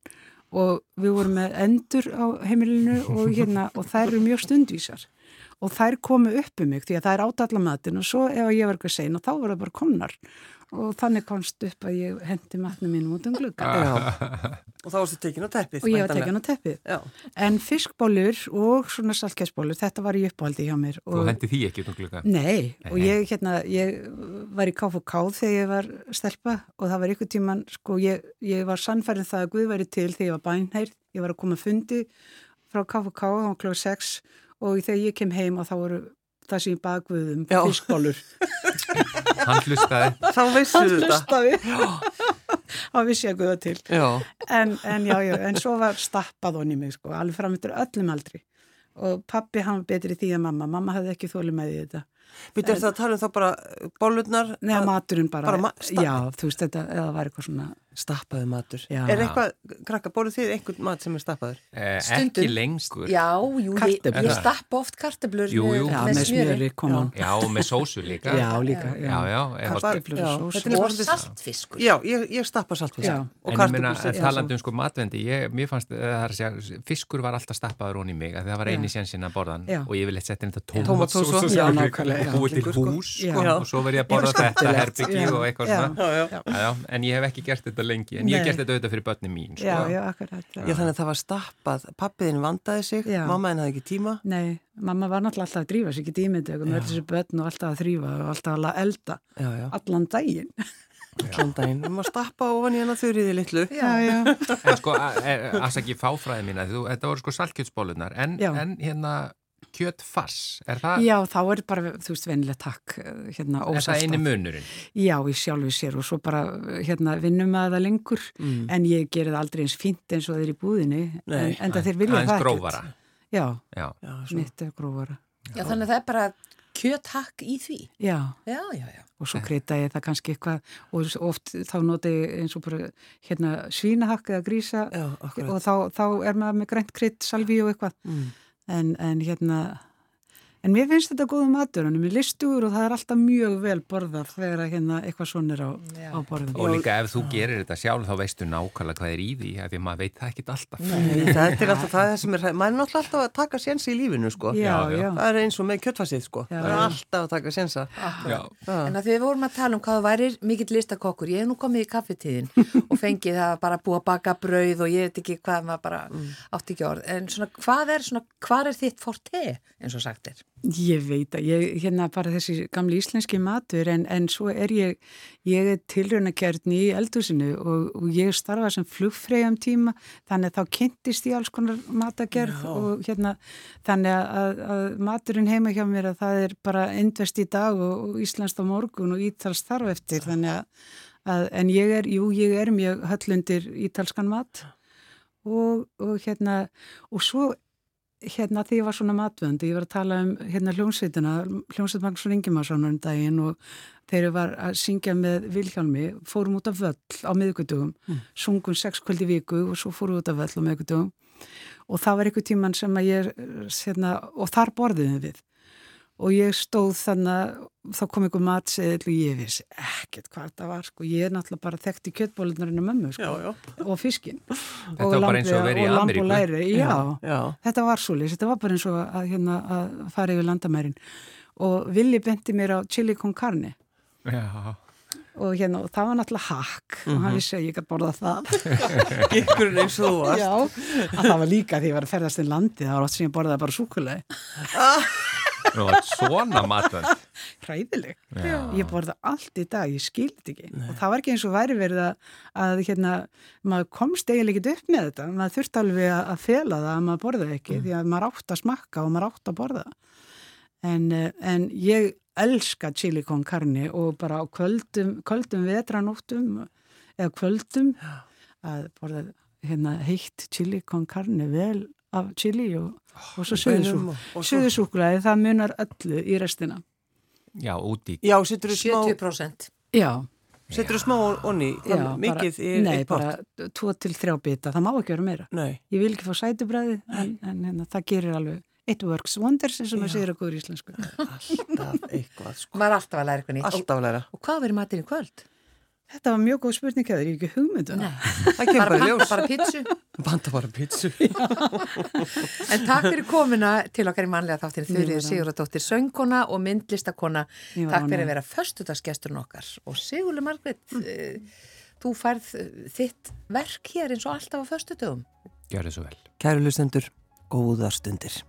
og við vorum með endur á heimilinu og hérna og þær eru mjög stundvísar. Og þær komu upp um mig því að það er átalla matin og svo ef ég var eitthvað sein og þá voru það bara komnar og þannig komst upp að ég hendi matnum mínum út um gluggan Já. Og þá varstu tekin á teppið. og ég var væntanlega. tekin á teppið Já. en fiskbólur og svona saltkjæsbólur þetta var í uppáldi hjá mér Þú og hendi því ekki út um glugga. Nei, og ég, hérna, ég var í KFK þegar ég var stelpa og það var ykkur tíman, sko, ég, ég var sannfærið það að Guð væri til þegar ég var bænheir, ég var að koma fundi frá KFK, var klokk 6 og þegar ég kem heim og þá voru það sem ég Já. fiskbólur. Hann hlustaði. Þá Hann þetta. þá vissi ég að Guða til. Já. En, en já, já, en svo var stappað honni mig, sko, alveg framöndur öllum aldri. Og pappi hann var betri því að mamma, mamma hafði ekki þóli með í þetta. Býttu er það að tala um þá bara bólurnar? Nei, maturinn bara, bara ma- já, þú veist þetta, eða var eitthvað svona, Stappaði matur. Já. Er eitthvað, krakka, bóluð þið einhvern mat sem er stappaður? Eh, Stundum. ekki lengskur. Já, jú, ég, ég stappa oft kartöflur Jú, jú. já, með smjöri. Já, og með sósu líka. Já, líka, Já, já. Já, og sós. þetta er Og saltfiskur. Já, ég, ég stappa saltfisk. Já. Og En ég meina, talandi um sko matvendi, ég, mér fannst, uh, það er að segja, fiskur var alltaf stappaður honi í mig, að það var eini sénsinn að borðan Já. og ég vil eitt setja þetta Tómatsósu. tómatsósu Já, og nákvæmlega, búið til já. hús sko, Já. og svo verð ég að borða Já, þetta ég þetta lengi, en ég Nei. gert þetta auðvitað fyrir börni mín. Sko. Já, já, akkurat. Já, þannig að það var stappað. Pappiðin vandaði sig, Já. mammaðin hafði ekki tíma. Nei, mamma var náttúrulega alltaf að drífa sig ekki tímindöku með öll þessi börn og alltaf að þrýfa og alltaf að elda Já, já. allan daginn. Allan daginn. Við maður stappa ofan í hana þurriði litlu. Já, já. En sko, afsaki fáfræði mína, þú, þetta voru sko salkjötsbólunar, en, en hérna kjötfass, er það, Já, þá er bara, þú veist, venilegt takk, eh, hérna, er það eini munurinn? Já, í sjálfu sér og svo bara, hérna, vinnum með það lengur, Mm. en ég gerir það aldrei eins fínt eins og þeir í búðinni, Nei, en, en það þeir vilja það grófara. Já, Já, Já, mitt er grófara. Já, þannig að það er bara kjöthakk í því. Já, Já, já, já. og svo kreita ég það kannski eitthvað og oft þá nota ég eins og bara hérna svínahakk eða grísa og þá, þá er maður með grænt krydd, salvi og eitthvað Mm. En, en hérna en mér finnst þetta góða matur hann er mér listugur og það er alltaf mjög vel borðað þegar hérna eitthvað svona er á, á borðum og líka ef þú gerir þetta sjálf þá veistu nákvæmlega hvað er í því, af því að maður veit það ekkit alltaf. Nei, Þetta er alltaf það sem er, maður er náttúrulega alltaf að taka sénsi í lífinu, sko. já, Já, Það er eins og með kjöttfassið, sko. Já. Það er alltaf að taka sénsa. En að því við vorum að tala um hvað það væri mikill listakokkur, ég hef nú komið í kaffetíðin og fengið ég veit að ég, hérna bara þessi gamli íslenski matur en, en svo er ég ég er tilraunakjörni í eldhúsinu og, og ég starfa sem flugfreyjum tíma þannig að þá kynntist ég alls konar matagerð Já. og hérna þannig að, að maturinn heima hjá mér að það er bara indvest í dag og, og íslenskt á morgun og ítalst þarf eftir þannig að, að en ég er, jú, ég er mjög höllundir ítalskan mat og, og hérna og svo hérna því ég var svona matvönd ég var að tala um hérna hljómsveitina hljómsveit Magnússon Ingimarsson um daginn og þeir var að syngja með Vilhjálmi, fórum út af völl á miðgutugum, Mm. sungum sex kvöldi viku og svo fórum út af völl á miðgutugum og það var einhver tíman sem að ég hérna, og þar borðiðum við og ég stóð þannig þá kom einhver matseðil og ég vissi ekkert hvað þetta var sko, ég er náttúrulega bara þekkt í kjöttbólunarinn og mömmu sko. Já, já. og fiskin Þetta var bara eins og í og læri, já, Já. þetta var svoleiðis, þetta var bara eins og að, hérna, að fara yfir landamærin. Og Willi benti mér á chili con carne. Já, og hérna, og það var náttúrulega hakk. Og hann vissi að ég gæti borða það. Gekkurinn eins og þú varst. Já, að það var líka því að ég var að ferðast í landi það var oft sem ég borðaði bara er svona matvönd. hræðileg, Já. ég borða allt í dag ég skildi ekki. Og það var ekki eins og væri verið að, að hérna, maður komst eiginlega ekki upp með þetta. Maður þurfti alveg að, fela það að maður borða ekki því að maður átt að smakka og maður átt að borða. En, eh, en ég elska chili con carne og bara á kvöldum, kvöldum vetranóttum eða kvöldum að borða hérna, heitt chili con carne vel af chili og, og svo söðusúklaði, það munar öllu í restina Já, úti. Já, setur þú smá, 70% Já, setur þú smá onni, já mikið bara, í Nei, eitt pott? bara tvo til þrjá bita, það má ekki vera meira Nei. Ég vil ekki fá sætubræði en, en hérna, það gerir alveg It works wonders eins og maður segir að góður íslensku Alltaf eitthvað, sko. Maður er alltaf að læra eitthvað nýtt. Alltaf að læra. Og, hvað verður matinn í kvöld? Þetta var mjög góð spurning að þér, ég hef ekki hugmyndu Nei, Það kemur bara ljós. bara pítsu. Banda bara pítsu. En takk fyrir komuna til okkar í manlega þáttir Þurrið Sigurðardóttir söngkona og myndlistakona. Takk fyrir að vera föstudagsgesturinn okkar. Og Sigurður Margrét, mm. þú færð eh, þitt verk hér eins og alltaf á föstudögum. Gjör þið svo vel. Kæru lustendur, góðar stundir.